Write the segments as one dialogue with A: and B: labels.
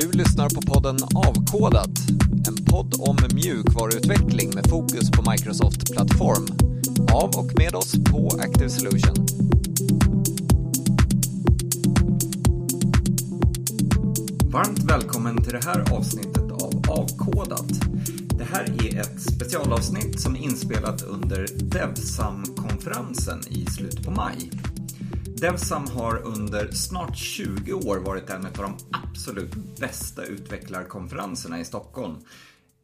A: Du lyssnar på podden Avkodat, en podd om mjukvaruutveckling med fokus på Microsoft Plattform. Av och med oss på Active Solution. Varmt välkommen till det här avsnittet av Avkodat. Det här är ett specialavsnitt som är inspelat under Devsam-konferensen i slutet på maj. Devsam har under snart 20 år varit en av de absolut bästa utvecklarkonferenserna i Stockholm.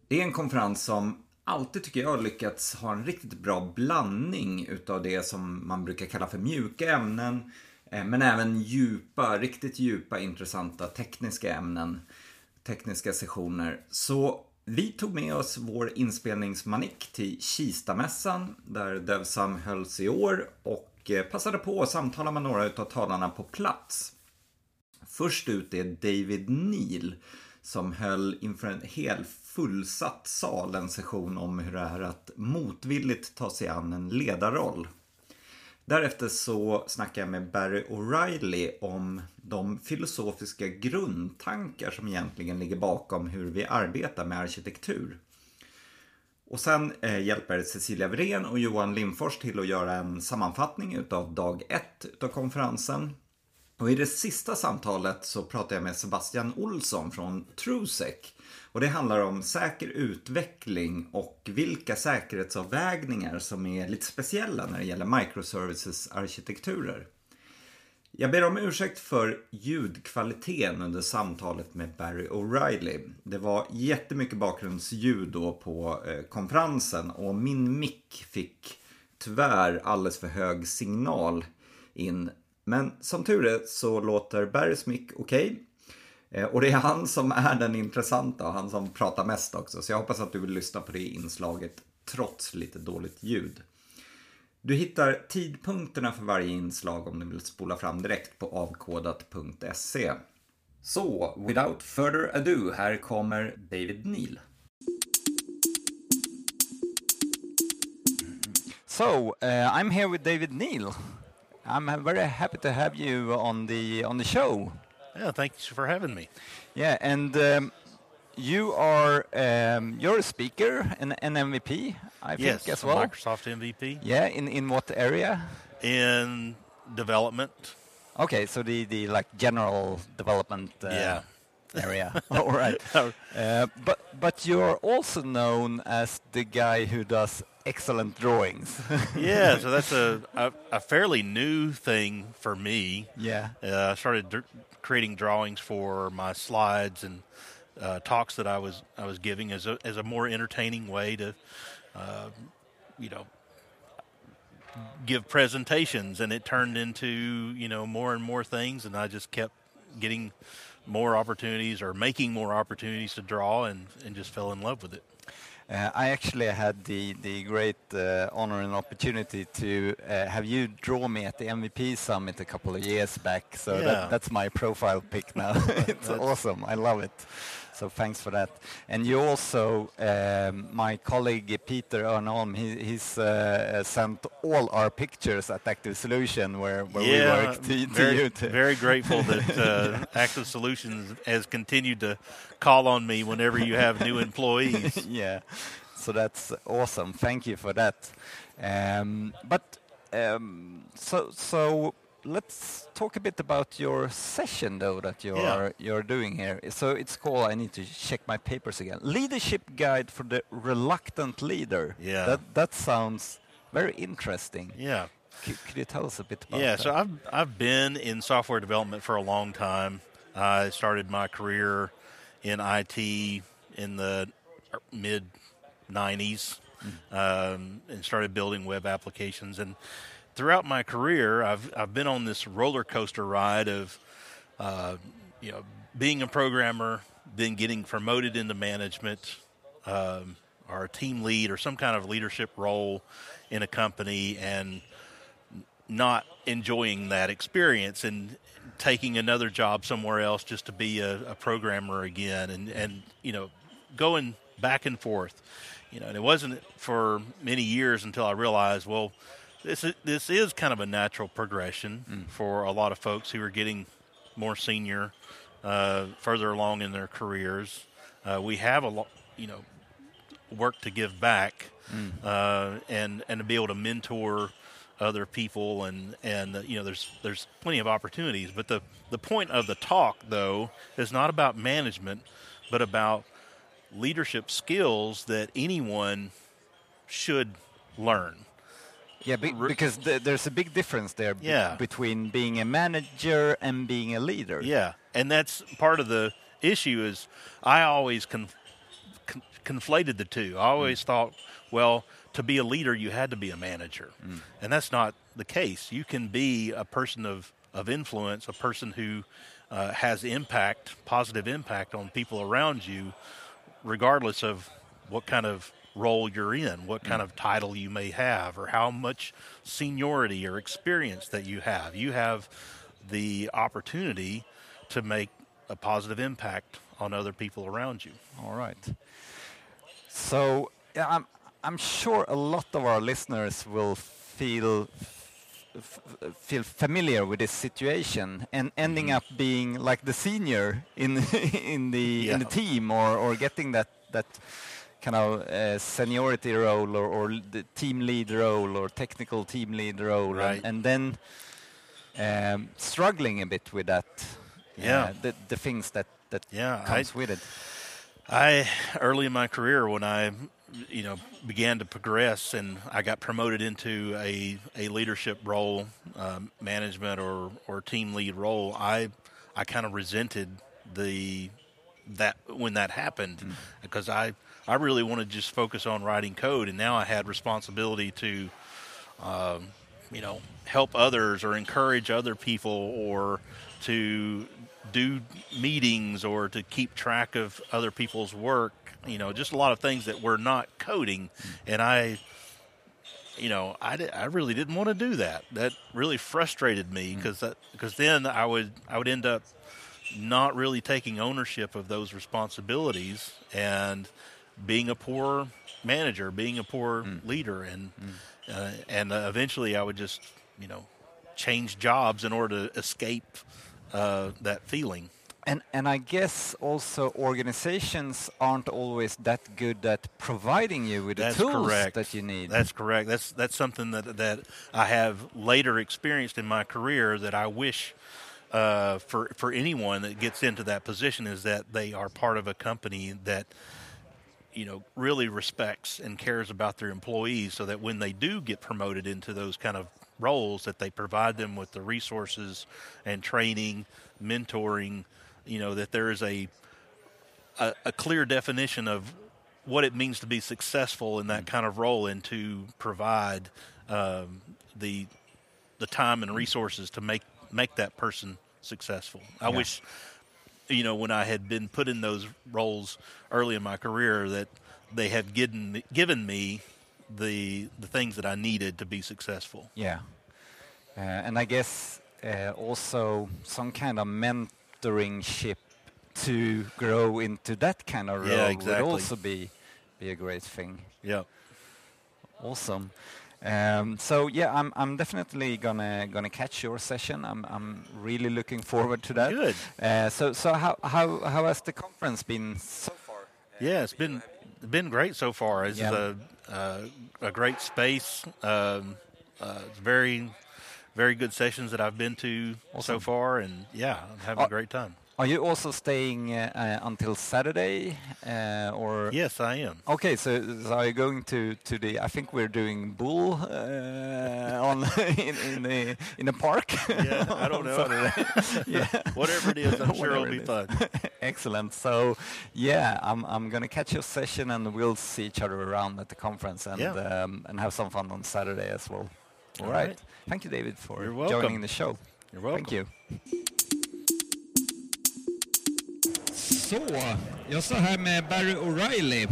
A: Det är en konferens som alltid tycker jag lyckats ha en riktigt bra blandning utav det som man brukar kalla för mjuka ämnen eh, men även djupa, riktigt djupa intressanta tekniska ämnen, tekniska sessioner. Så vi tog med oss vår inspelningsmanik till Kistamässan där Devsam hölls i år och och eh, passade på att samtala med några av talarna på plats. Först ut är David Neal som höll inför en hel fullsatt sal en session om hur det är att motvilligt ta sig an en ledarroll. Därefter så snackar jag med Barry O'Reilly om de filosofiska grundtankar som egentligen ligger bakom hur vi arbetar med arkitektur. Och sen eh, hjälper Cecilia Wren och Johan Lindfors till att göra en sammanfattning utav dag ett utav konferensen. Och i det sista samtalet så pratar jag med Sebastian Olsson från Trusec. Och det handlar om säker utveckling och vilka säkerhetsavvägningar som är lite speciella när det gäller microservices-arkitekturer. Jag ber om ursäkt för ljudkvaliteten under samtalet med Barry O'Reilly. Det var jättemycket bakgrundsljud då på eh, konferensen och min mick fick tyvärr alldeles för hög signal in. Men som tur är så låter Barrys mick okej. Okay. Och det är han som är den intressanta och han som pratar mest också. Så jag hoppas att du vill lyssna på det inslaget trots lite dåligt ljud. Du hittar tidpunkterna för varje inslag om du vill spola fram direkt på avkodat.se. Så, without further ado, här kommer David Neal. So, uh, I'm here with David Neal. I'm very happy to have you on the on the show.
B: Yeah, thanks for having me.
A: Yeah, and um, you are um, you're a speaker and an MVP, I
B: yes,
A: think, as well.
B: Microsoft MVP.
A: Yeah, in in what area?
B: In development.
A: Okay, so the the like general development. Uh,
B: yeah.
A: area. All right. Uh, but but you're also known as the guy who does excellent drawings.
B: yeah, so that's a, a, a fairly new thing for me.
A: Yeah.
B: Uh, I started creating drawings for my slides and uh, talks that I was I was giving as a as a more entertaining way to, uh, you know, give presentations, and it turned into you know more and more things, and I just kept getting more opportunities or making more opportunities to draw, and and just fell in love with it.
A: Uh, I actually had the the great uh, honor and opportunity to uh, have you draw me at the MVP summit a couple of years back. So
B: yeah.
A: that, that's my profile pic now. it's awesome. I love it. So thanks for that. And you also, um, my colleague Peter Örnholm, he, he's uh, sent all our pictures at Active Solution where, where
B: yeah,
A: we work to,
B: very,
A: to you. To
B: very grateful that uh, Active Solutions has continued to call on me whenever you have new employees.
A: yeah, so that's awesome. Thank you for that. Um, but um, so so let's talk a bit about your session though that you
B: Yeah.
A: are you're doing here. So it's called I need to check my papers again. Leadership guide for the reluctant leader.
B: Yeah.
A: That that sounds very interesting.
B: Yeah.
A: C- could you tell us a bit about
B: Yeah,
A: that?
B: so I've I've been in software development for a long time. I started my career in IT in the mid '90s, um, and started building web applications. And throughout my career, I've I've been on this roller coaster ride of, uh, you know, being a programmer, then getting promoted into management, um, or a team lead, or some kind of leadership role in a company, and not enjoying that experience and taking another job somewhere else just to be a, a programmer again and, and you know going back and forth you know and it wasn't for many years until I realized well this is, this is kind of a natural progression for a lot of folks who are getting more senior uh, further along in their careers. Uh, we have a lot, you know, work to give back, uh, and and to be able to mentor other people, and and you know, there's there's plenty of opportunities. But the the point of the talk, though, is not about management, but about leadership skills that anyone should learn.
C: Yeah, be, because th- there's a big difference there be-
B: Yeah.
C: between being a manager and being a leader.
B: Yeah, and that's part of the issue. Is I always conf- con- conflated the two. I always thought, well, to be a leader, you had to be a manager, and that's not the case. You can be a person of of influence, a person who uh, has impact, positive impact on people around you, regardless of what kind of role you're in, what kind of title you may have, or how much seniority or experience that you have. You have the opportunity to make a positive impact on other people around you.
C: All right. So yeah, I'm I'm sure a lot of our listeners will feel feel familiar with this situation and ending
B: Mm-hmm.
C: up being like the senior in in the in the team or or getting that that kind of uh, seniority role or, or the team lead role or technical team lead role
B: Right.
C: and, and then um, struggling a bit with that uh,
B: Yeah.
C: the, the things that that
B: Yeah, I-
C: comes with it
B: I early in my career when I you know began to progress and I got promoted into a a leadership role, um, management or or team lead role. I I kind of resented the that when that happened because I I really wanted to just focus on writing code and now I had responsibility to um, you know help others or encourage other people or to do meetings or to keep track of other people's work you know just a lot of things that were not coding. And i you know i, I really didn't want to do that. That really frustrated me because because then i would i would end up not really taking ownership of those responsibilities. And being a poor manager, being a poor leader, and uh, and uh, eventually I would just you know change jobs in order to escape uh, that feeling.
C: And and I guess also organizations aren't always that good at providing you with the tools
B: correct.
C: that you need.
B: That's correct. That's that's something that that I have later experienced in my career that I wish uh, for for anyone that gets into that position is that they are part of a company that you know really respects and cares about their employees, so that when they do get promoted into those kind of roles, that they provide them with the resources and training, mentoring. You know that there is a a, a clear definition of what it means to be successful in that kind of role and to provide um, the the time and resources to make make that person successful. I
C: Yeah.
B: wish you know when I had been put in those roles early in my career that they had given me, given me the the things that I needed to be successful.
C: yeah. Uh, and I guess uh, also some kind of mentoring ship to grow into that kind of role
B: Yeah,
C: would also be be a great thing.
B: Yeah.
C: Awesome. Um, so yeah, I'm I'm definitely gonna gonna catch your session. I'm I'm really looking forward to that.
B: Good.
C: Uh, so so how how how has the conference been so far?
B: Yeah, it's been been great so far. It's
C: Yeah.
B: a, a a great space. Um, uh, very very good sessions that I've been to so far, and yeah, I'm having
C: Uh,
B: a great time.
C: Are you also staying uh, until Saturday, uh, or?
B: Yes, I am.
C: Okay, so, so are you going to, to the? I think we're doing bull uh, on in in the in the park.
B: Yeah, I don't know.
C: Yeah.
B: Whatever it is, I'm sure it'll be
C: it
B: fun.
C: Excellent. So, yeah, I'm I'm gonna catch your session, and we'll see each other around at the conference, and
B: Yeah.
C: um, and have some fun on Saturday as well. All
B: All
C: right.
B: right.
C: Thank you, David, for joining the show.
B: You're welcome.
C: Thank you.
D: Så, jag står här med Barry O'Reilly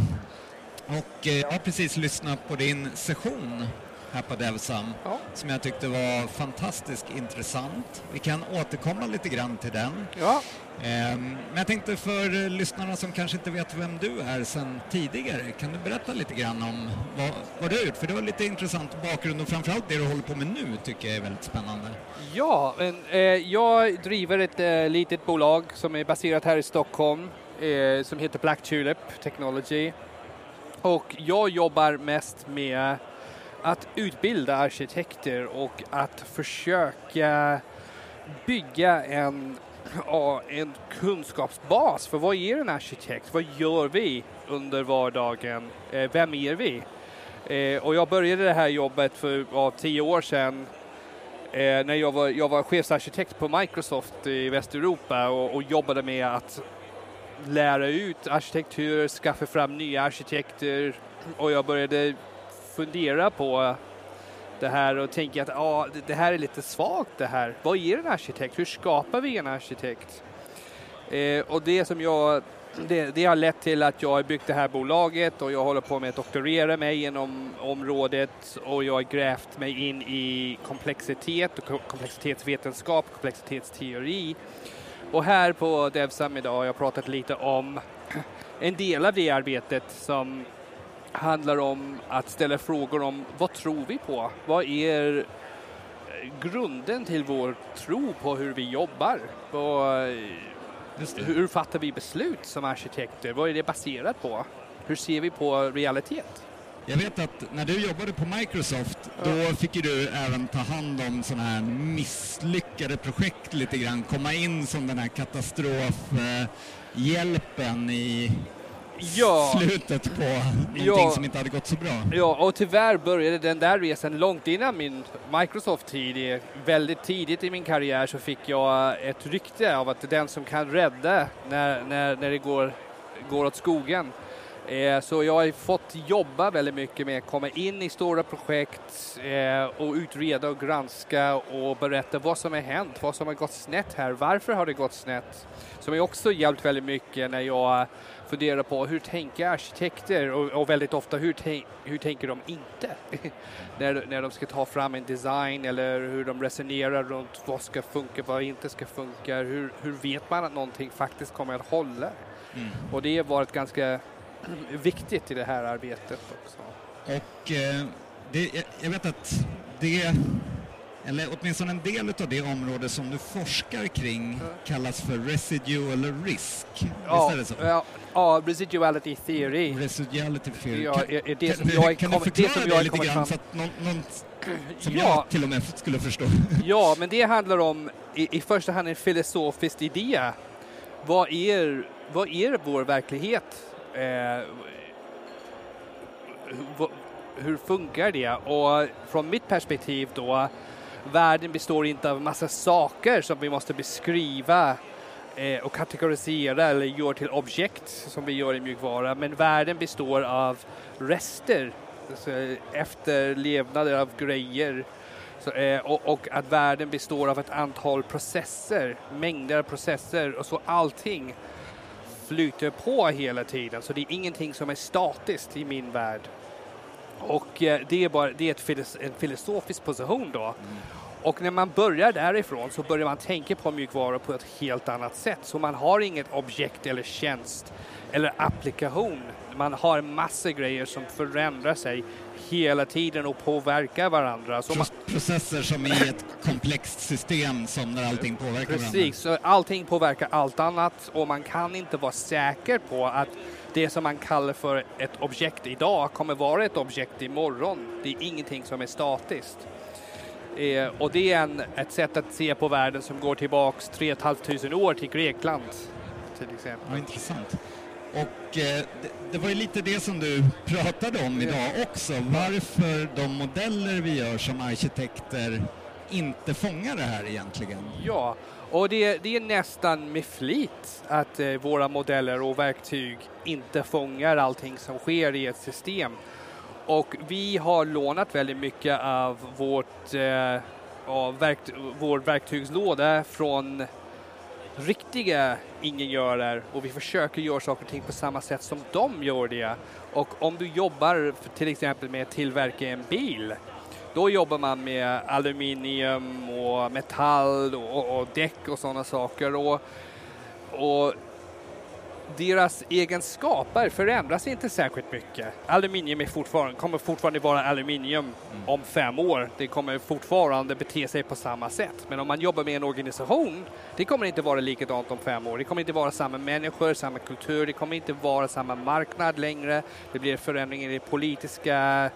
D: och eh, jag har precis lyssnat på din session
C: här på Devsam
E: Ja.
C: som jag tyckte var fantastiskt intressant. Vi kan återkomma lite grann till den.
E: Ja,
C: Ehm, Men jag tänkte för lyssnarna som kanske inte vet vem du är sedan tidigare, kan du berätta lite grann om vad, vad du har gjort? För du har lite intressant bakgrund och framförallt det du håller på med nu tycker jag är väldigt spännande.
E: ja men, eh, jag driver ett eh, litet bolag som är baserat här i Stockholm eh, som heter Black Tulip Technology. Och jag jobbar mest med att utbilda arkitekter och att försöka bygga en, ja, en kunskapsbas för vad är en arkitekt? Vad gör vi under vardagen? Eh, vem är vi? Eh, och jag började det här jobbet för ja, tio år sedan eh, när jag var, jag var chefsarkitekt på Microsoft i Västeuropa och, och jobbade med att lära ut arkitektur, skaffa fram nya arkitekter och jag började fundera på det här och tänka att ah, det- här är lite svagt det här. Vad är en arkitekt? Hur skapar vi en arkitekt? Eh, och det som jag det, det har lett till att jag har byggt det här bolaget och jag håller på med att doktorera mig inom området och jag har grävt mig in i komplexitet och komplexitetsvetenskap, komplexitetsteori. Och här på Devsam idag har jag pratat lite om en del av det arbetet som handlar om att ställa frågor om vad tror vi på? Vad är eh, grunden till vår tro på hur vi jobbar? Vad, hur fattar vi beslut som arkitekter? Vad är det baserat på? Hur ser vi på realitet?
C: Jag vet att när du jobbade på Microsoft, då fick ju du även ta hand om sådana här misslyckade projekt lite grann, komma in som den här katastrofhjälpen i
E: Ja.
C: slutet på någonting
E: Ja.
C: som inte hade gått så bra.
E: Ja, och tyvärr började den där resan långt innan min Microsoft-tid. Väldigt tidigt i min karriär så fick jag ett rykte av att den som kan rädda när, när, när det går, går åt skogen. Eh, Så jag har fått jobba väldigt mycket med att komma in i stora projekt eh, och utreda och granska och berätta vad som har hänt, vad som har gått snett här, varför har det gått snett? Som har också hjälpt väldigt mycket när jag funderar på hur tänker arkitekter och, och väldigt ofta hur, hur tänker de inte? när, när de ska ta fram en design eller hur de resonerar runt vad ska funka, vad inte ska funka. Hur, hur vet man att någonting faktiskt kommer att hålla? Och det har varit ganska viktigt i det här arbetet också.
C: Och eh, det, jag- jag vet att det, eller åtminstone en del av det område som du forskar kring kallas för residual risk. Visst är det så?
E: ja, ja, residuality theory.
C: Residuality theory.
E: Ja,
C: Kan-
E: det som jag
C: kan du
E: det
C: förklara
E: som
C: det,
E: jag är
C: lite grann
E: fram-
C: så att någon, någon som
E: Ja.
C: jag till och med skulle förstå?
E: Ja, men det handlar om i, i första hand en filosofisk idé. Vad är, vad är vår verklighet? Eh, hur funkar det? Och från mitt perspektiv då, världen består inte av massa saker som vi måste beskriva eh, och kategorisera eller göra till objekt som vi gör i mjukvara. Men världen består av rester, alltså eh, efterlevnader av grejer så, eh, och, och att världen består av ett antal processer, mängder av processer och så allting flyter på hela tiden. Så det är ingenting som är statiskt i min värld. Och eh, det är, bara, det är ett filos en filosofisk position då. Och när man börjar därifrån så börjar man tänka på mjukvara på ett helt annat sätt. Så man har inget objekt eller tjänst eller applikation. Man har massor grejer som förändrar sig hela tiden och påverkar varandra. Så
C: Processer som i ett komplext system som där allting påverkar
E: Precis, så allting påverkar allt annat och man kan inte vara säker på att det som man kallar för ett objekt idag kommer vara ett objekt imorgon. Det är ingenting som är statiskt. Eh, och det är en, ett sätt att se på världen som går tillbaks 3 500 år till Grekland till exempel.
C: Ja, intressant. Och eh, det, det var ju lite det som du pratade om idag också. Varför de modeller vi gör som arkitekter inte fångar det här egentligen.
E: Ja, och det, det är nästan med flit att eh, våra modeller och verktyg inte fångar allting som sker i ett system. Och vi har lånat väldigt mycket av vårt, eh, ja, verkt, vår verktygslåda från riktiga ingenjörer och vi försöker göra saker och ting på samma sätt som de gör det. Och om du jobbar för till exempel med att tillverka en bil Då jobbar man med aluminium och metall och, och däck och sådana saker. Och, och deras egenskaper förändras inte särskilt mycket. Aluminium är fortfarande, kommer fortfarande vara aluminium mm. om fem år. Det kommer fortfarande bete sig på samma sätt. Men om man jobbar med en organisation, det kommer inte vara likadant om fem år. Det kommer inte vara samma människor, samma kultur, det kommer inte vara samma marknad längre. Det blir förändringar i politiska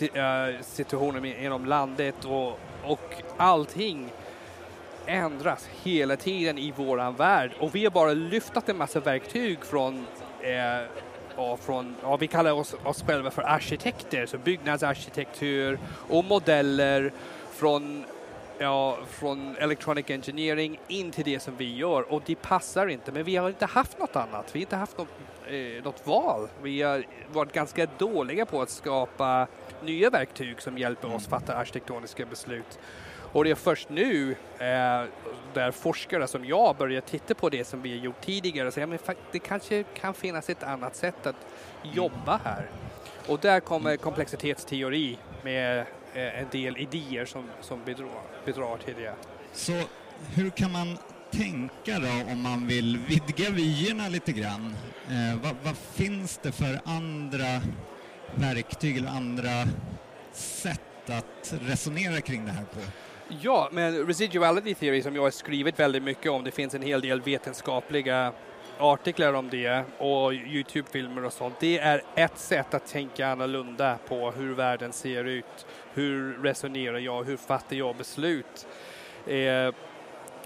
E: eh, situationen inom landet och, och allting ändras hela tiden i våran värld och vi har bara lyftat en massa verktyg från eh, ja, från, ja, vi kallar oss, oss själva för arkitekter, så byggnadsarkitektur och modeller från, ja, från electronic engineering in till det som vi gör och det passar inte, men vi har inte haft något annat. Vi har inte haft något, eh, något val. Vi har varit ganska dåliga på att skapa nya verktyg som hjälper oss fatta arkitektoniska beslut. Och det är först nu eh, där forskare som jag börjar titta på det som vi har gjort tidigare och säga men det kanske kan finnas ett annat sätt att jobba här. Och där kommer komplexitetsteori med eh, en del idéer som, som bidrar, bidrar till det.
C: Så hur kan man tänka då om man vill vidga vyerna lite grann? Eh, vad, vad, finns det för andra verktyg eller andra sätt att resonera kring det här på?
E: Ja, men residuality theory som jag har skrivit väldigt mycket om, det finns en hel del vetenskapliga artiklar om det och Youtube-filmer och sånt. Det är ett sätt att tänka annorlunda på hur världen ser ut. Hur resonerar jag? Hur fattar jag beslut? Eh,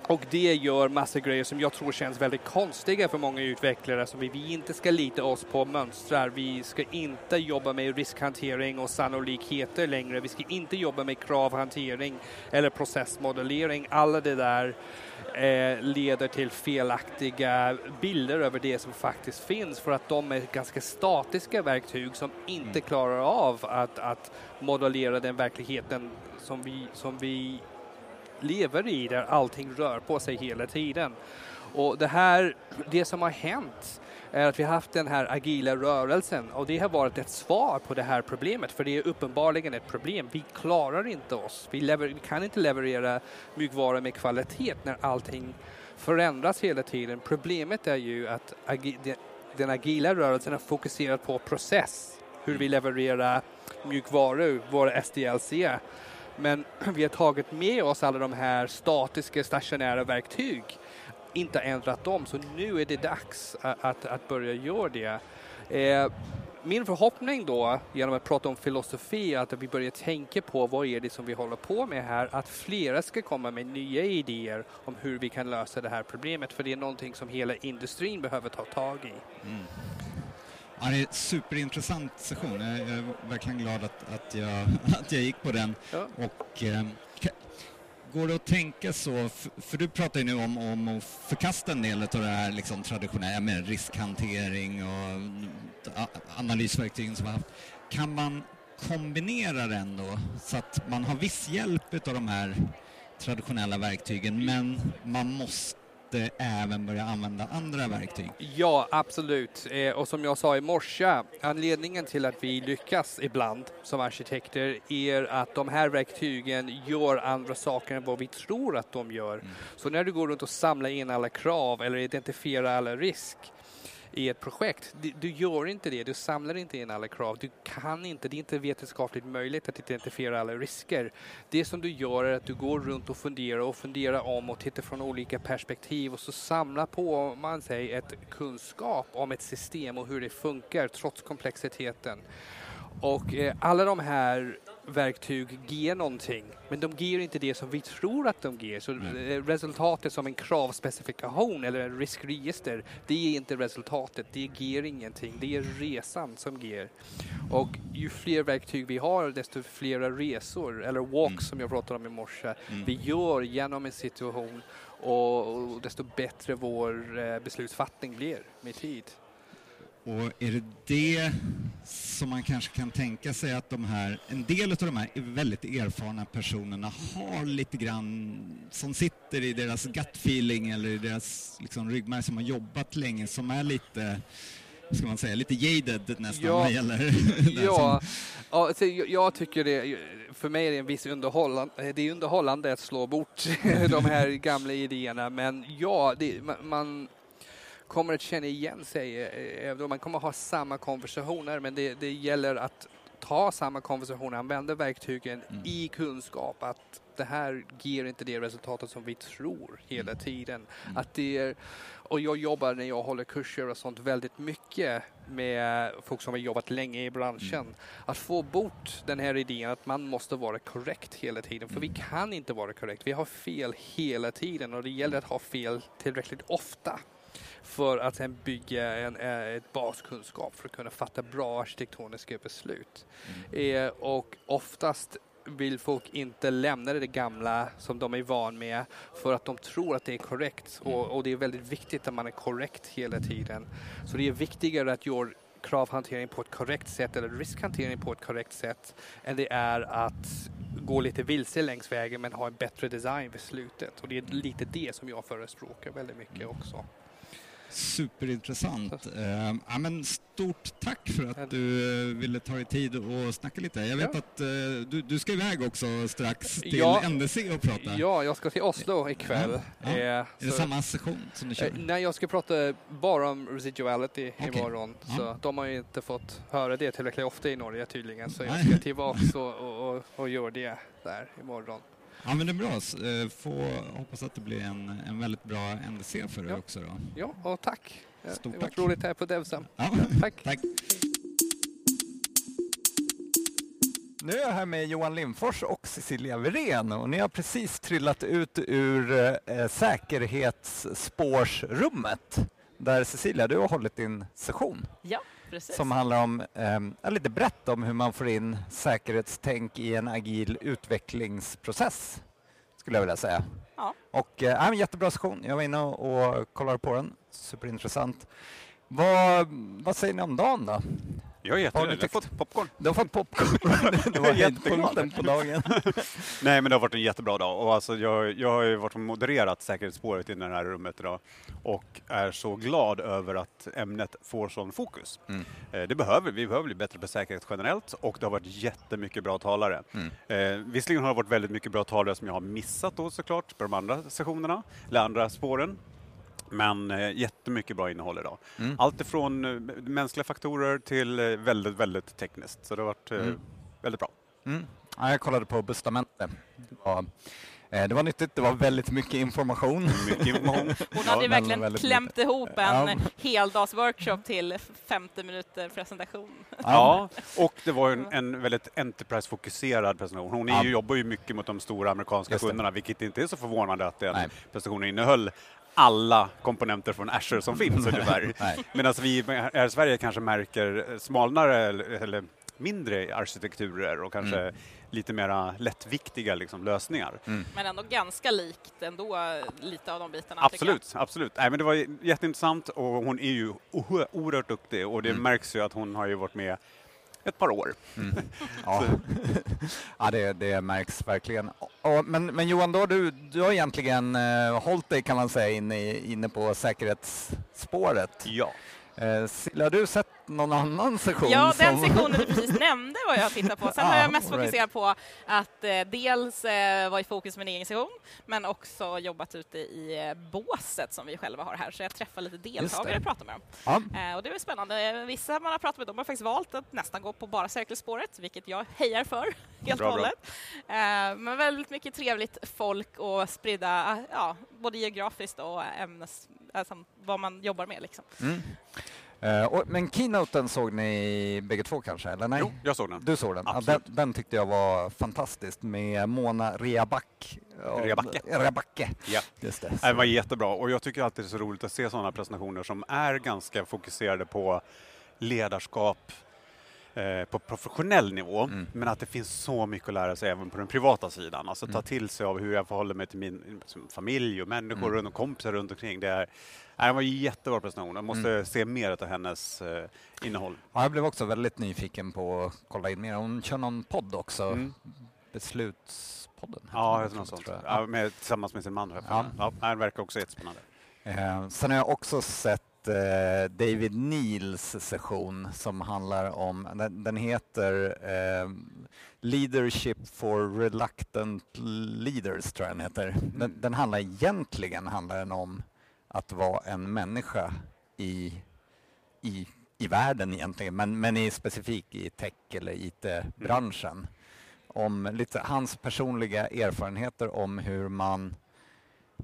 E: och det gör massa grejer som jag tror känns väldigt konstiga för många utvecklare. Som vi, vi inte ska lita oss på mönstrar. Vi ska inte jobba med riskhantering och sannolikheter längre. Vi ska inte jobba med kravhantering eller processmodellering. Alla det där eh, leder till felaktiga bilder över det som faktiskt finns för att de är ganska statiska verktyg som inte mm. klarar av att, att modellera den verkligheten som vi, som vi lever i där allting rör på sig hela tiden. Och det här, det som har hänt är att vi har haft den här agila rörelsen och det har varit ett svar på det här problemet för det är uppenbarligen ett problem. Vi klarar inte oss. Vi, lever, vi kan inte leverera mjukvara med kvalitet när allting förändras hela tiden. Problemet är ju att agi, den agila rörelsen har fokuserat på process, hur vi levererar mjukvaror, våra SDLC men vi har tagit med oss alla de här statiska stationära verktyg, inte ändrat dem, så nu är det dags att, att, att börja göra det. Eh, min förhoppning då, genom att prata om filosofi, att vi börjar tänka på vad är det som vi håller på med här, att flera ska komma med nya idéer om hur vi kan lösa det här problemet, för det är någonting som hela industrin behöver ta tag i. Mm.
C: Ja, det är en superintressant session. Jag är verkligen glad att, att, jag, att jag gick på den. Ja. Och, eh, går det att tänka så, för, du pratar ju nu om, om att förkasta en del av det här liksom, traditionella med riskhantering och analysverktygen som vi har haft. Kan man kombinera den då så att man har viss hjälp av de här traditionella verktygen men man måste måste även börja använda andra verktyg.
E: Ja, absolut. Eh, och som jag sa i morse, anledningen till att vi lyckas ibland som arkitekter är att de här verktygen gör andra saker än vad vi tror att de gör. Mm. Så när du går runt och samlar in alla krav eller identifierar alla risk i ett projekt. Du, du, gör inte det, du samlar inte in alla krav, du kan inte, det är inte vetenskapligt möjligt att identifiera alla risker. Det som du gör är att du går runt och funderar och funderar om och tittar från olika perspektiv och så samlar på man sig ett kunskap om ett system och hur det funkar trots komplexiteten. Och eh, alla de här verktyg ger någonting, men de ger inte det som vi tror att de ger. Så mm. resultatet som en kravspecifikation eller en riskregister, det är inte resultatet, det ger ingenting. Det är resan som ger. Och ju fler verktyg vi har, desto fler resor, eller walks mm. som jag pratade om i morse, mm. vi gör genom en situation och, desto bättre vår eh, beslutsfattning blir med tid.
C: Och är det det som man kanske kan tänka sig att de här, en del av de här väldigt erfarna personerna har lite grann, som sitter i deras gut feeling eller i deras liksom, ryggmärg som har jobbat länge, som är lite ska man säga, lite jaded nästan ja, vad gäller
E: Ja, ja alltså, jag, tycker det, för mig är det en viss underhållande, det är underhållande att slå bort de här gamla idéerna. Men ja, det, man kommer att känna igen sig. Eh, man kommer att ha samma konversationer, men det, det gäller att ta samma konversation, använda verktygen mm. i kunskap. Att det här ger inte det resultatet som vi tror hela mm. tiden. Mm. Att det är, och jag jobbar när jag håller kurser och sånt väldigt mycket med folk som har jobbat länge i branschen. Mm. Att få bort den här idén att man måste vara korrekt hela tiden. För vi mm. kan inte vara korrekt. Vi har fel hela tiden och det gäller att ha fel tillräckligt ofta för att sen bygga en, eh, ett baskunskap för att kunna fatta bra arkitektoniska beslut. Mm. Eh, och oftast vill folk inte lämna det gamla som de är van med för att de tror att det är korrekt. Och, mm. och, det är väldigt viktigt att man är korrekt hela tiden. Så det är viktigare att göra kravhantering på ett korrekt sätt eller riskhantering på ett korrekt sätt än det är att gå lite vilse längs vägen men ha en bättre design vid slutet. Och det är lite det som jag förespråkar väldigt mycket också.
D: Superintressant. Uh, ja, men stort tack för att du uh, ville ta dig tid och snacka lite. Jag vet ja. att uh, du, du ska iväg också strax till ja. NDC och prata.
E: Ja, jag ska till Oslo ikväll. Ja.
D: Ja. är det samma session som du kör?
E: nej, jag ska prata bara om residuality okay. imorgon. Så de har ju inte fått höra det tillräckligt ofta i Norge tydligen. Så jag ska tillbaka och, och, och, och göra det där imorgon.
D: Ja, men det är bra. Eh, få hoppas att det blir en, en väldigt bra NDC för dig ja. också. Då.
E: Ja, och tack. Stort det var tack. roligt här på Devsam.
D: Ja. tack. tack.
C: Nu är jag här med Johan Lindfors och Cecilia Wirén och ni har precis trillat ut ur eh, säkerhetsspårsrummet där Cecilia, du har hållit din session.
F: Ja. Precis.
C: som handlar om, eh, lite brett om hur man får in säkerhetstänk i en agil utvecklingsprocess, skulle jag vilja säga.
F: Ja.
C: Och eh, jättebra session. Jag var inne och, och kollade på den. Superintressant. Vad, vad säger ni om dagen då?
G: Jag är jättenöjd. Jag har fått popcorn.
C: Du har fått popcorn. det var höjdpunkten på dagen.
G: Nej, men det har varit en jättebra dag. Och alltså, jag, jag har ju varit och modererat säkerhetsspåret i det här rummet idag och är så glad över att ämnet får sån fokus. Mm. Eh, det behöver vi. behöver bli bättre på säkerhet generellt och det har varit jättemycket bra talare. Mm. Eh, visserligen har det varit väldigt mycket bra talare som jag har missat då såklart på de andra sessionerna, eller andra spåren. Men eh, jättemycket bra innehåll idag. Mm. Allt ifrån eh, mänskliga faktorer till eh, väldigt, väldigt tekniskt. Så det har varit mm. väldigt bra.
C: Mm. Ja, jag kollade på Bustamente. Det var, eh, det var nyttigt, det var väldigt mycket information.
G: Mycket information.
F: Hon hade ju verkligen klämt mycket. ihop en ja. heldagsworkshop till 50 minuter presentation.
G: Ja, och det var en, en väldigt Enterprise-fokuserad presentation. Hon är ja. ju, jobbar ju mycket mot de stora amerikanska kunderna, vilket inte är så förvånande att den Nej. presentationen innehöll alla komponenter från Azure som finns ungefär. Medan vi här i Sverige kanske märker smalnare eller mindre arkitekturer och kanske mm. lite mera lättviktiga liksom, lösningar.
F: Mm. Men ändå ganska likt ändå, lite av de bitarna.
G: Absolut, absolut. Nej, men det var jätteintressant och hon är ju oerhört duktig och det mm. märks ju att hon har ju varit med ett par år. Mm.
C: Ja, ja det, det märks verkligen. Och, men, men Johan, då, du, du har egentligen eh, hållit dig kan man säga inne, inne på säkerhetsspåret.
G: Ja.
C: Eh, Silla, har du sett någon annan session?
F: Ja, den sessionen du precis nämnde var jag tittat på. Sen ah, har jag mest fokuserat right. på att eh, dels eh, vara i fokus med min egen session, men också jobbat ute i eh, båset som vi själva har här. Så jag träffar lite deltagare och pratar med dem.
C: Ah.
F: Eh, och det är spännande. Vissa man har pratat med, de har faktiskt valt att nästan gå på bara säkerhetsspåret, vilket jag hejar för helt och hållet. Eh, men väldigt mycket trevligt folk och spridda, ja, både geografiskt och ämnes, alltså, vad man jobbar med. Liksom.
C: Mm. Uh, och, men keynoten såg ni bägge två kanske? Eller nej?
G: Jo, jag såg den.
C: Du såg den? Ja, den, den, tyckte jag var fantastisk med Mona Reaback.
G: Reabacke.
C: Reabacke.
G: Ja.
C: Just det,
G: det var jättebra och jag tycker alltid det är så roligt att se sådana presentationer som är ganska fokuserade på ledarskap, Eh, på professionell nivå, mm. men att det finns så mycket att lära sig även på den privata sidan. Alltså ta mm. till sig av hur jag förhåller mig till min familj och människor mm. runt och kompisar runt omkring. Det, är, det var en jättebra presentation. Jag måste mm. se mer av hennes eh, innehåll.
C: Ja, jag blev också väldigt nyfiken på att kolla in mer. Hon kör någon podd också. Mm. Beslutspodden?
G: Ja, något sånt. Ja, med, tillsammans med sin man. Ja. Ja, det verkar också jättespännande.
C: Eh, sen har jag också sett David Neils session som handlar om, den, den heter eh, Leadership for Reluctant Leaders, tror jag den heter. Den, den handlar egentligen handlar den om att vara en människa i, i, i världen egentligen, men, men i specifikt i tech eller IT-branschen. Om lite hans personliga erfarenheter om hur man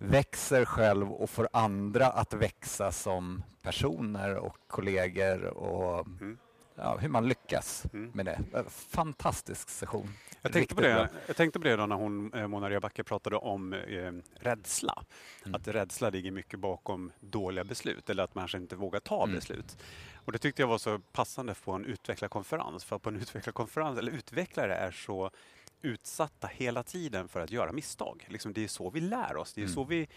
C: växer själv och får andra att växa som personer och kollegor och
G: Mm.
C: ja, hur man lyckas
G: Mm.
C: med det. Eh, Fantastisk session.
G: Jag tänkte, på det,
C: bra.
G: jag tänkte på det då när hon, eh, Mona Backe pratade om eh, rädsla.
C: Mm.
G: Att rädsla ligger mycket bakom dåliga beslut eller att man kanske inte vågar ta
C: Mm.
G: beslut. Och det tyckte jag var så passande på en utvecklarkonferens. För på en utvecklarkonferens, eller utvecklare är så utsatta hela tiden för att göra misstag. Liksom det är så vi lär oss. Det är
C: Mm.
G: så vi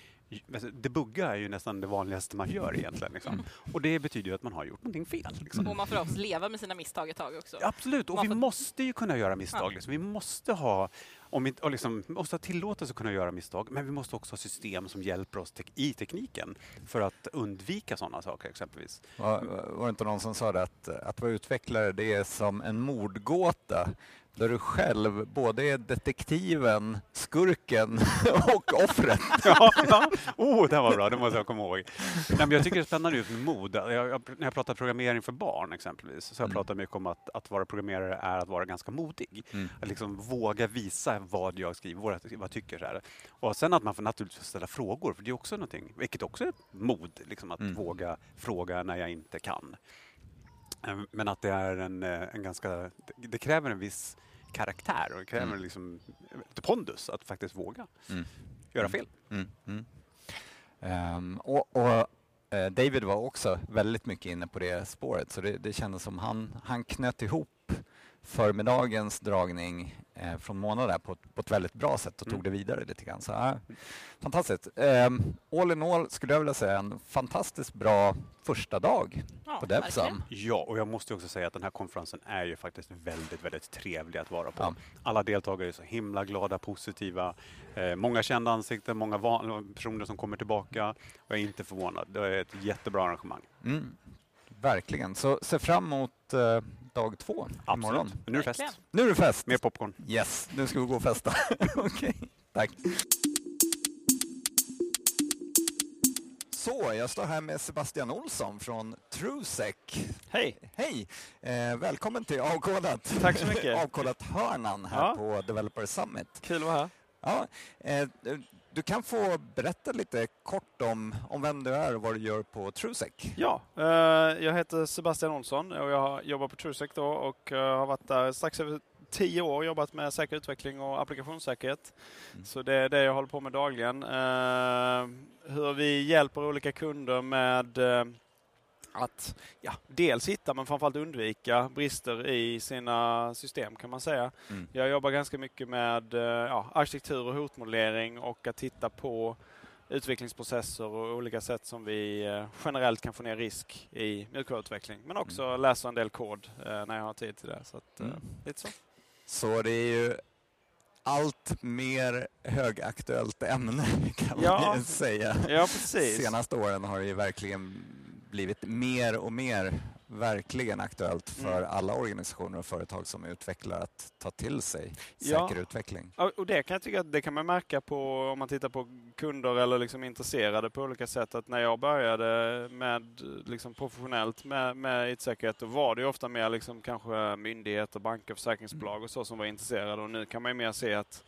G: alltså, debugga är ju nästan det vanligaste man gör egentligen. Liksom. Och det betyder ju att man har gjort någonting fel. Liksom.
F: Och man får också leva med sina misstag ett tag också.
G: Absolut, och
F: Man
G: vi
F: får-
G: måste ju kunna göra misstag. Liksom. Vi måste ha om vi, inte- och liksom, måste ha tillåtelse att kunna göra misstag, men vi måste också ha system som hjälper oss tek- i tekniken för att undvika sådana saker exempelvis.
C: Var, var det inte någon som sa det att, att vara utvecklare det är som en mordgåta där du själv både är detektiven, skurken och offret.
G: ja, ja. Oh, det var bra, det måste jag komma ihåg. Nej, men jag tycker det är spännande just med mod. Jag, jag, när jag pratar programmering för barn exempelvis, så jag
C: Mm.
G: pratar mycket om att, att vara programmerare är att vara ganska modig.
C: Mm.
G: Att liksom våga visa vad jag skriver, vad jag, vad jag tycker. Så här. Och sen att man får naturligtvis ställa frågor, för det är också någonting, vilket också är mod, liksom att
C: Mm.
G: våga fråga när jag inte kan. Eh, Men att det är en, eh, en ganska, det kräver en viss karaktär och det kräver
C: Mm.
G: liksom lite pondus att faktiskt våga
C: Mm.
G: göra fel.
C: Mm, mm. Ehm, och, och eh, David var också väldigt mycket inne på det spåret så det, det kändes som han, han knöt ihop förmiddagens dragning eh, från Mona där på, ett- på ett väldigt bra sätt och
G: Mm.
C: tog det vidare lite grann. Så, ja, fantastiskt. Um, all in all skulle jag vilja säga en fantastiskt bra första dag
F: Ja,
C: på Devsam.
G: Ja, och jag måste också säga att den här konferensen är ju faktiskt väldigt, väldigt trevlig att vara på.
C: Ja.
G: Alla deltagare är så himla glada, positiva. Eh, många kända ansikten, många personer som kommer tillbaka. Och jag är inte förvånad. Det är ett jättebra arrangemang.
C: Mm, verkligen. Så se fram emot eh, dag två imorgon.
G: Absolut. Men nu är det fest.
C: Nu är det fest!
G: Mer popcorn.
C: Yes, nu ska vi gå och festa. Okej, tack. Så, jag står här med Sebastian Olsson från Trusec.
H: Hej!
C: Hej! Eh, välkommen till Avkodat.
H: Tack så mycket.
C: Avkodat-hörnan här
H: Ja.
C: på Developer Summit.
H: Kul att vara här.
C: Ja, eh, du- kan få berätta lite kort om, om vem du är och vad du gör på Trusec.
H: Ja, eh, jag heter Sebastian Olsson och jag jobbar på Trusec då och eh, har varit där strax över tio år jobbat med säker utveckling och applikationssäkerhet.
C: Mm.
H: Så det är det jag håller på med dagligen. Eh, hur vi hjälper olika kunder med eh, att ja, dels hitta men framförallt undvika brister i sina system kan man säga.
C: Mm.
H: Jag jobbar ganska mycket med eh, ja, arkitektur och hotmodellering och att titta på utvecklingsprocesser och olika sätt som vi eh, generellt kan få ner risk i mjukvaruutveckling. Men också läsa en del kod eh, när jag har tid till det. Så att,
C: Mm.
H: lite så.
C: Så det är ju allt mer högaktuellt ämne kan
H: Ja.
C: man ju säga.
H: Ja, precis.
C: Senaste åren har det ju verkligen blivit mer och mer verkligen aktuellt för
H: Mm.
C: alla organisationer och företag som utvecklar att ta till sig
H: Ja.
C: säker utveckling.
H: Ja, Och det kan jag tycka att det kan man märka på om man tittar på kunder eller liksom intresserade på olika sätt. Att när jag började med liksom professionellt med, med IT-säkerhet då var det ju ofta mer liksom kanske myndigheter, banker, försäkringsbolag och så som var intresserade. Och nu kan man ju mer se att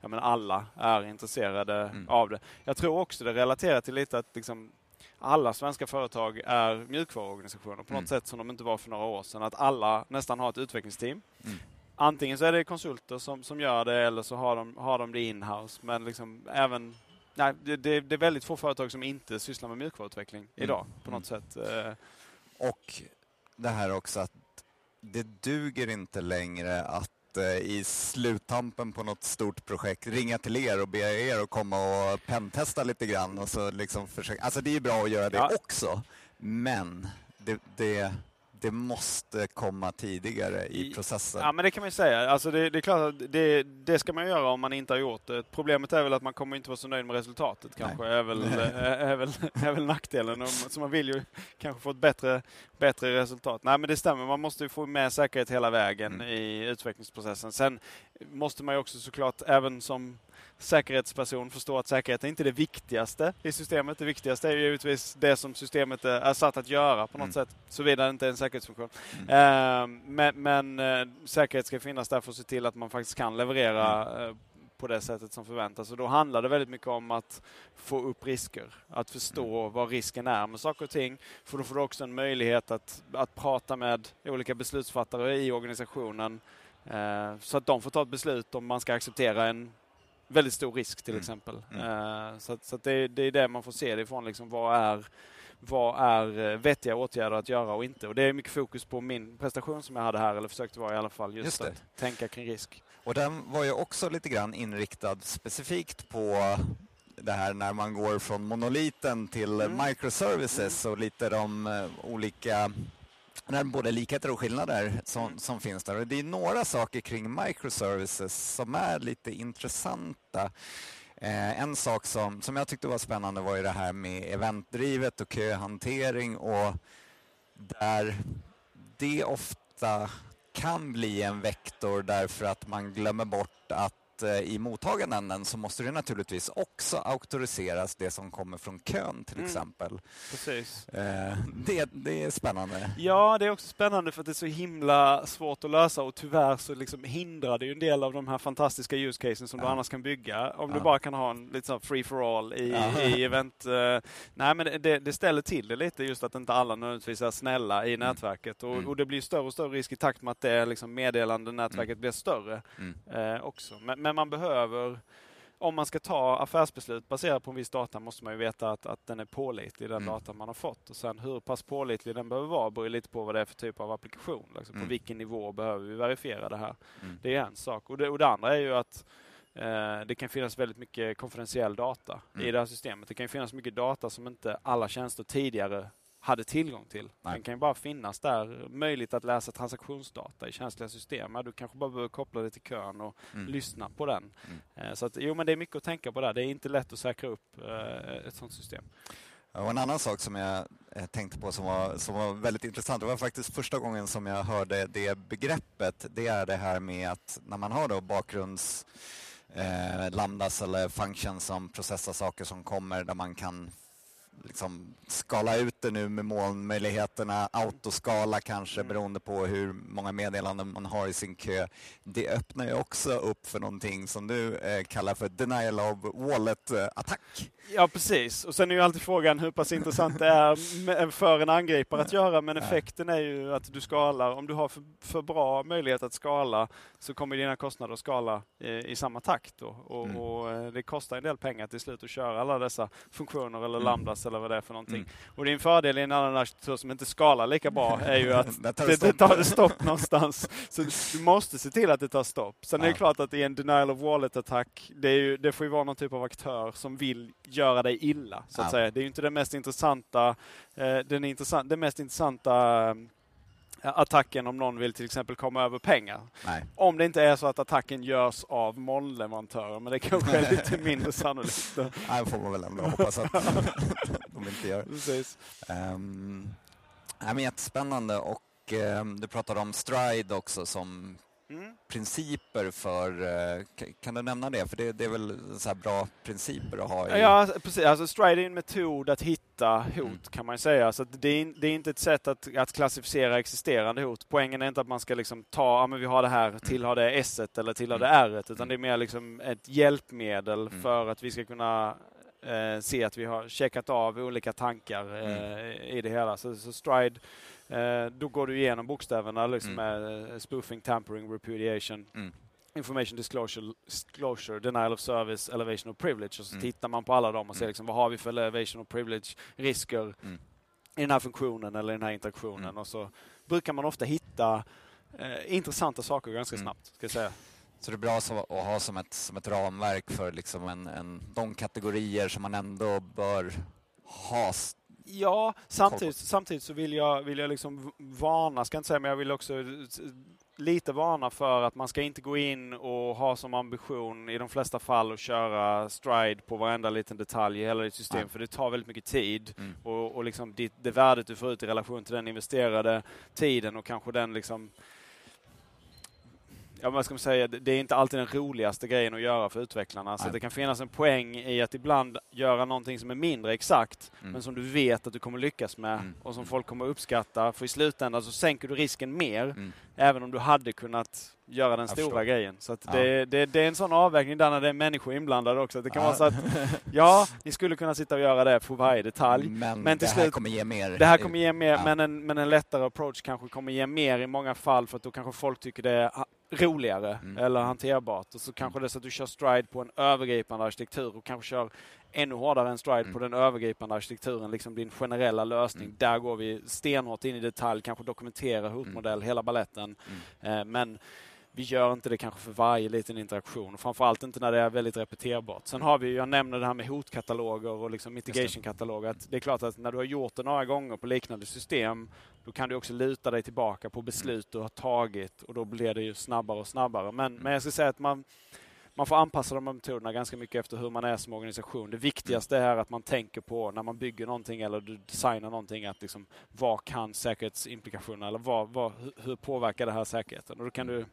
H: ja, men alla är intresserade
C: Mm.
H: av det. Jag tror också det relaterar till lite att liksom alla svenska företag är mjukvaruorganisationer på
C: Mm.
H: något sätt som de inte var för några år sedan. Att alla nästan har ett utvecklingsteam.
C: Mm.
H: Antingen så är det konsulter som, som gör det eller så har de, har de det in-house. Men liksom även, nej, det, det, det är väldigt få företag som inte sysslar med mjukvaruutveckling idag på något sätt. Eh,
C: Och det här också att det duger inte längre att eh, i sluttampen på något stort projekt ringa till er och be er att komma och pentesta lite grann och så liksom försöka. Alltså det är bra att göra det
H: Ja.
C: också, men det, det, det måste komma tidigare i processen.
H: Ja, men det kan man ju säga. Alltså det, det är klart att det, det, ska man göra om man inte har gjort det. Problemet är väl att man kommer inte vara så nöjd med resultatet kanske, är väl, är, väl, är väl nackdelen. Så man vill ju kanske få ett bättre, bättre resultat. Nej, men det stämmer. Man måste få med säkerhet hela vägen mm. i utvecklingsprocessen. Sen måste man ju också såklart, även som säkerhetsperson förstå att säkerhet är inte det viktigaste i systemet. Det viktigaste är givetvis det som systemet är satt att göra på något mm. sätt, såvida det inte är en säkerhetsfunktion. Mm. Uh, men, men uh, säkerhet ska finnas där för att se till att man faktiskt kan leverera uh, på det sättet som förväntas. Och då handlar det väldigt mycket om att få upp risker, att förstå mm. vad risken är med saker och ting. För då får du också en möjlighet att, att prata med olika beslutsfattare i organisationen så att de får ta ett beslut om man ska acceptera en väldigt stor risk till mm. exempel. Mm. Uh, så, så det, det, är det man får se det ifrån. Liksom, vad, är, vad är eh, vettiga åtgärder att göra och inte? Och det är mycket fokus på min prestation som jag hade här, eller försökte vara i alla fall, just, just att tänka kring risk.
C: Och den var ju också lite grann inriktad specifikt på det här när man går från monoliten till mm. microservices mm. och lite de uh, olika det både likheter och skillnader som, mm. som finns där. Och det är några saker kring microservices som är lite intressanta. Eh, en sak som, som jag tyckte var spännande var ju det här med eventdrivet och köhantering och där det ofta kan bli en vektor därför att man glömmer bort att Eh, i mottaganden så måste det naturligtvis också auktoriseras det som kommer från kön till mm. exempel.
H: Precis.
C: Eh, det, det är spännande.
H: Ja, det är också spännande för att det är så himla svårt att lösa och tyvärr så liksom hindrar det ju en del av de här fantastiska use cases som ja. du annars kan bygga. Om ja. du bara kan ha en lite så free for all i, ja. i event. Uh, nej, men det, det, ställer till det lite just att inte alla nödvändigtvis är snälla i mm. nätverket och, mm. och, det blir större och större risk i takt med att det liksom meddelande nätverket mm. blir större uh, också. Men, men man behöver om man ska ta affärsbeslut baserat på en viss data måste man ju veta att, att den är pålitlig, den mm. data man har fått. Och sen hur pass pålitlig den behöver vara beror lite på vad det är för typ av applikation. Liksom mm. På vilken nivå behöver vi verifiera det här? Mm. Det är en sak. Och det, och det andra är ju att eh, det kan finnas väldigt mycket konfidentiell data i mm. det här systemet. Det kan finnas mycket data som inte alla tjänster tidigare hade tillgång till. Nej. Den kan ju bara finnas där. Möjligt att läsa transaktionsdata i känsliga system. du kanske bara behöver koppla det till kön och mm. lyssna på den. Mm. Eh, så att, jo, men det är mycket att tänka på där. Det är inte lätt att säkra upp eh, ett sådant system.
C: Och en annan sak som jag eh, tänkte på som var, som var väldigt intressant, det var faktiskt första gången som jag hörde det begreppet, det är det här med att när man har då bakgrunds eh, lambdas eller functions som processar saker som kommer där man kan liksom skala ut det nu med molnmöjligheterna, autoskala kanske mm. beroende på hur många meddelanden man har i sin kö. Det öppnar ju också upp för någonting som du eh, kallar för denial of wallet-attack.
H: Ja, precis. Och sen är ju alltid frågan hur pass intressant det är för en angripare att göra, men effekten är ju att du skalar. Om du har för, för bra möjlighet att skala så kommer dina kostnader att skala i, i samma takt. Då. Och, mm. och, eh, det kostar en del pengar till slut att köra alla dessa funktioner eller mm. lambdas eller vad det är för någonting. Mm. Och din fördel i en annan arkitektur som inte skalar lika bra är ju att det, tar det, det tar stopp någonstans. Så du måste se till att det tar stopp. Sen ja. är det klart att i en denial of wallet-attack, det, det, får ju vara någon typ av aktör som vill göra dig illa. Så att ja. säga. Det är ju inte det mest intressanta, eh, den intressant, det mest intressanta eh, attacken om någon vill till exempel komma över pengar.
C: Nej.
H: Om det inte är så att attacken görs av molnleverantörer, men det kanske är lite mindre sannolikt.
C: Nej, får man väl ändå hoppas att de inte gör.
H: Precis.
C: Um, ja, men jättespännande och um, du pratade om Stride också som Mm. principer för... Eh, kan du nämna det? För det, det är väl så bra principer att ha?
H: I... Ja, precis. Alltså, stride är en metod att hitta hot, mm. kan man säga. Så det är, det, är, inte ett sätt att, att klassificera existerande hot. Poängen är inte att man ska liksom ta, ja men vi har det här, tillhör det S eller tillhör det mm. R, utan mm. det är mer liksom ett hjälpmedel mm. för att vi ska kunna eh, se att vi har checkat av olika tankar eh, i det hela. Så, så Stride Eh, då går du igenom bokstäverna liksom mm. med eh, spoofing, tampering, repudiation. Mm. Information disclosure, disclosure, denial of service, elevation of privilege. Och så mm. tittar man på alla dem och ser mm. liksom, vad har vi för elevation of privilege risker mm. i den här funktionen eller i den här interaktionen. Mm. Och så brukar man ofta hitta eh, intressanta saker ganska snabbt. Ska säga.
C: Så det är bra att ha som ett, som ett ramverk för liksom en, en, de kategorier som man ändå bör ha
H: Ja, samtidigt, samtidigt så vill jag, vill jag liksom varna, ska jag inte säga, men jag vill också lite varna för att man ska inte gå in och ha som ambition i de flesta fall att köra stride på varenda liten detalj i hela ditt system, Nej. för det tar väldigt mycket tid. Mm. Och, och liksom det, det värdet du får ut i relation till den investerade tiden och kanske den liksom ja, vad ska man säga, det är inte alltid den roligaste grejen att göra för utvecklarna. Så det kan finnas en poäng i att ibland göra någonting som är mindre exakt, mm. men som du vet att du kommer lyckas med mm. och som folk kommer uppskatta. För i slutändan så sänker du risken mer, mm. även om du hade kunnat göra den stora förstår. grejen. Så ja. det, det, det, är en sån avvägning där när det är människor inblandade också. Det kan ja. vara så att, ja, ni skulle kunna sitta och göra det på varje detalj.
C: Men, men till det här slut, kommer ge mer.
H: Det här kommer ge mer, ja. men, en, men en lättare approach kanske kommer ge mer i många fall, för att då kanske folk tycker det är roligare mm. eller hanterbart. Och så kanske det är så att du kör stride på en övergripande arkitektur och kanske kör ännu hårdare än stride mm. på den övergripande arkitekturen, liksom din generella lösning. Mm. Där går vi stenhårt in i detalj, kanske dokumentera hotmodell, mm. hela balletten. Mm. Eh, men vi gör inte det kanske för varje liten interaktion, framförallt inte när det är väldigt repeterbart. Sen har vi, jag nämner det här med hotkataloger och liksom mitigation-kataloger. Det är klart att när du har gjort det några gånger på liknande system, då kan du också luta dig tillbaka på beslut du har tagit och då blir det ju snabbare och snabbare. Men, men jag ska säga att man, man får anpassa de här metoderna ganska mycket efter hur man är som organisation. Det viktigaste är att man tänker på när man bygger någonting eller du designar någonting att liksom, vad kan säkerhetsimplikationerna eller vad, vad, hur påverkar det här säkerheten? Och då kan du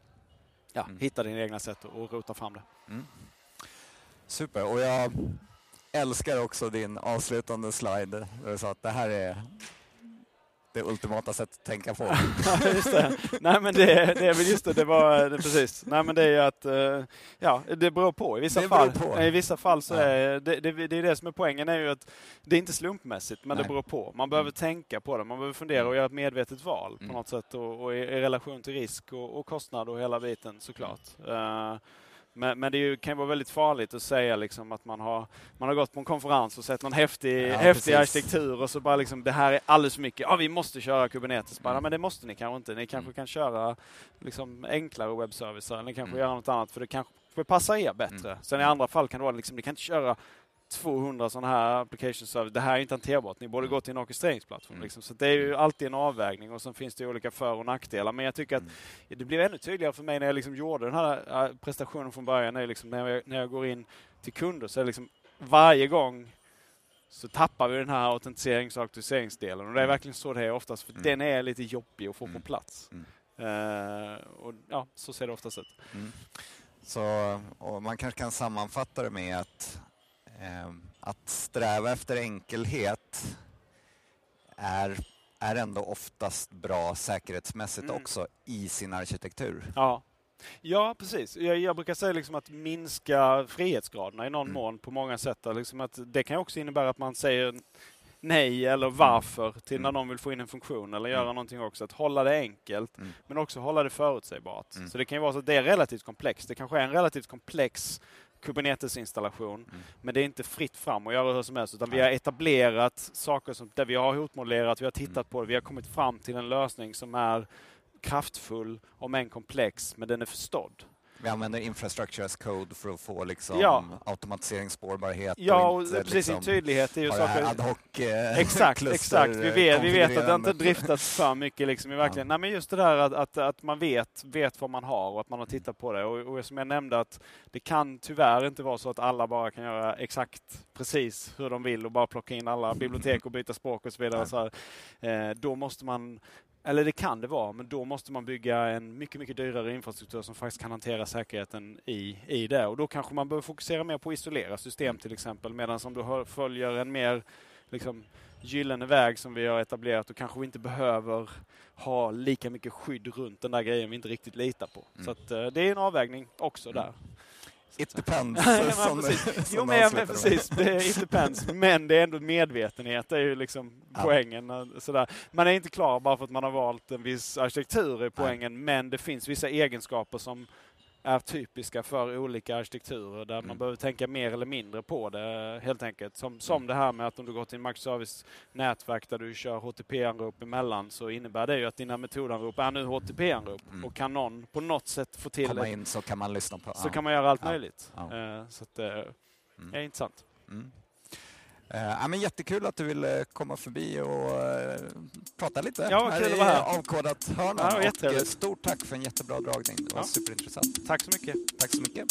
H: ja, mm. hitta dina egna sätt och rota fram det. Mm.
C: Super, och jag älskar också din avslutande slide sa att det här är det ultimata sättet att tänka på.
H: ja, just det. Nej men det, det är väl just det, det var det, precis. Nej men det är ju att, uh, ja det beror på i vissa det fall. I vissa fall så är det, det, det är det som är poängen är ju att det är inte slumpmässigt men Nej. det beror på. Man behöver mm. tänka på det, man behöver fundera och göra ett medvetet val mm. på något sätt och, och i, i, relation till risk och, och, kostnad och hela biten såklart. Uh, men, men det ju, kan ju vara väldigt farligt att säga liksom att man har, man har gått på en konferens och sett någon häftig, ja, häftig arkitektur och så bara liksom det här är alldeles för mycket. Ja, vi måste köra Kubernetes. Bara, mm. Men det måste ni kanske inte. Ni kanske mm. kan köra liksom enklare webbservicer. Ni kanske mm. göra något annat för det kanske passar er bättre. Mm. Sen i andra fall kan det vara liksom, ni kan inte köra 200 sådana här application service. Det här är inte hanterbart. Ni borde mm. gå till en orkestreringsplattform. Mm. Liksom. Så det är ju alltid en avvägning och sen finns det olika för och nackdelar. Men jag tycker att mm. det blev ännu tydligare för mig när jag liksom gjorde den här äh, prestationen från början. När jag, liksom, när jag, när jag går in till kunder så är det liksom varje gång så tappar vi den här autentiserings och auktoriseringsdelen. Och det är mm. verkligen så det är oftast, för mm. den är lite jobbig att få på plats. Uh, och ja, så ser det oftast ut.
C: Så man kanske kan sammanfatta det med att att sträva efter enkelhet är, är ändå oftast bra säkerhetsmässigt mm. också i sin arkitektur.
H: Ja, Ja, precis. Jag, jag, brukar säga liksom att minska frihetsgraderna i någon mm. mån på många sätt. Liksom att det kan också innebära att man säger nej eller varför till mm. när någon vill få in en funktion eller göra mm. någonting också. Att hålla det enkelt, mm. men också hålla det förutsägbart. Mm. Så det kan ju vara så att det är relativt komplext. Det kanske är en relativt komplex Kubernetes-installation. Mm. Men det är inte fritt fram att göra hur som helst, utan vi har etablerat saker som, där vi har hotmodellerat, vi har tittat mm. på det, vi har kommit fram till en lösning som är kraftfull, om än komplex, men den är förstådd.
C: Vi använder infrastructure as code för att få liksom ja. automatiseringsspårbarhet.
H: Ja,
C: och,
H: inte, precis. Liksom, tydlighet är ju
C: saker... Ad hoc,
H: eh, exakt, exakt. Vi vet, vi vet att det inte driftats för mycket. Liksom, i verkligen. Ja. Nej, men just det där att, att, att, man vet, vet vad man har och att man har tittat på det. Och, och som jag nämnde att det kan tyvärr inte vara så att alla bara kan göra exakt precis hur de vill och bara plocka in alla bibliotek och byta språk och så vidare. Så här, eh, då måste man eller det kan det vara, men då måste man bygga en mycket, mycket dyrare infrastruktur som faktiskt kan hantera säkerheten i, i det. Och då kanske man behöver fokusera mer på att isolera system till exempel, medan om du följer en mer liksom, gyllene väg som vi har etablerat, då kanske vi inte behöver ha lika mycket skydd runt den där grejen vi inte riktigt litar på. Mm. Så att, eh, det är en avvägning också där.
C: It depends.
H: som, jo, men, ja, men precis. Det är it depends. Men det är ändå medvetenhet, det är ju liksom ja. poängen. Sådär. Man är inte klar bara för att man har valt en viss arkitektur i poängen, Nej. men det finns vissa egenskaper som är typiska för olika arkitekturer där mm. man behöver tänka mer eller mindre på det helt enkelt. Som, som mm. det här med att om du går till en microservice-nätverk där du kör HTTP-anrop emellan så innebär det ju att dina metodanrop är nu HTTP-anrop. Mm. Och kan någon på något sätt få till
C: Komma in så kan man lyssna på.
H: Så ja. kan man göra allt ja. möjligt. Ja. Uh, så att, uh, mm. är intressant. Mm.
C: Eh, ja, men jättekul att du ville komma förbi och eh, prata lite
H: Ja,
C: här
H: kul att
C: i avkodat hörnan.
H: Ja,
C: och eh, stort tack för en jättebra dragning. Det var
H: Ja.
C: superintressant.
H: Tack så mycket.
C: Tack så mycket.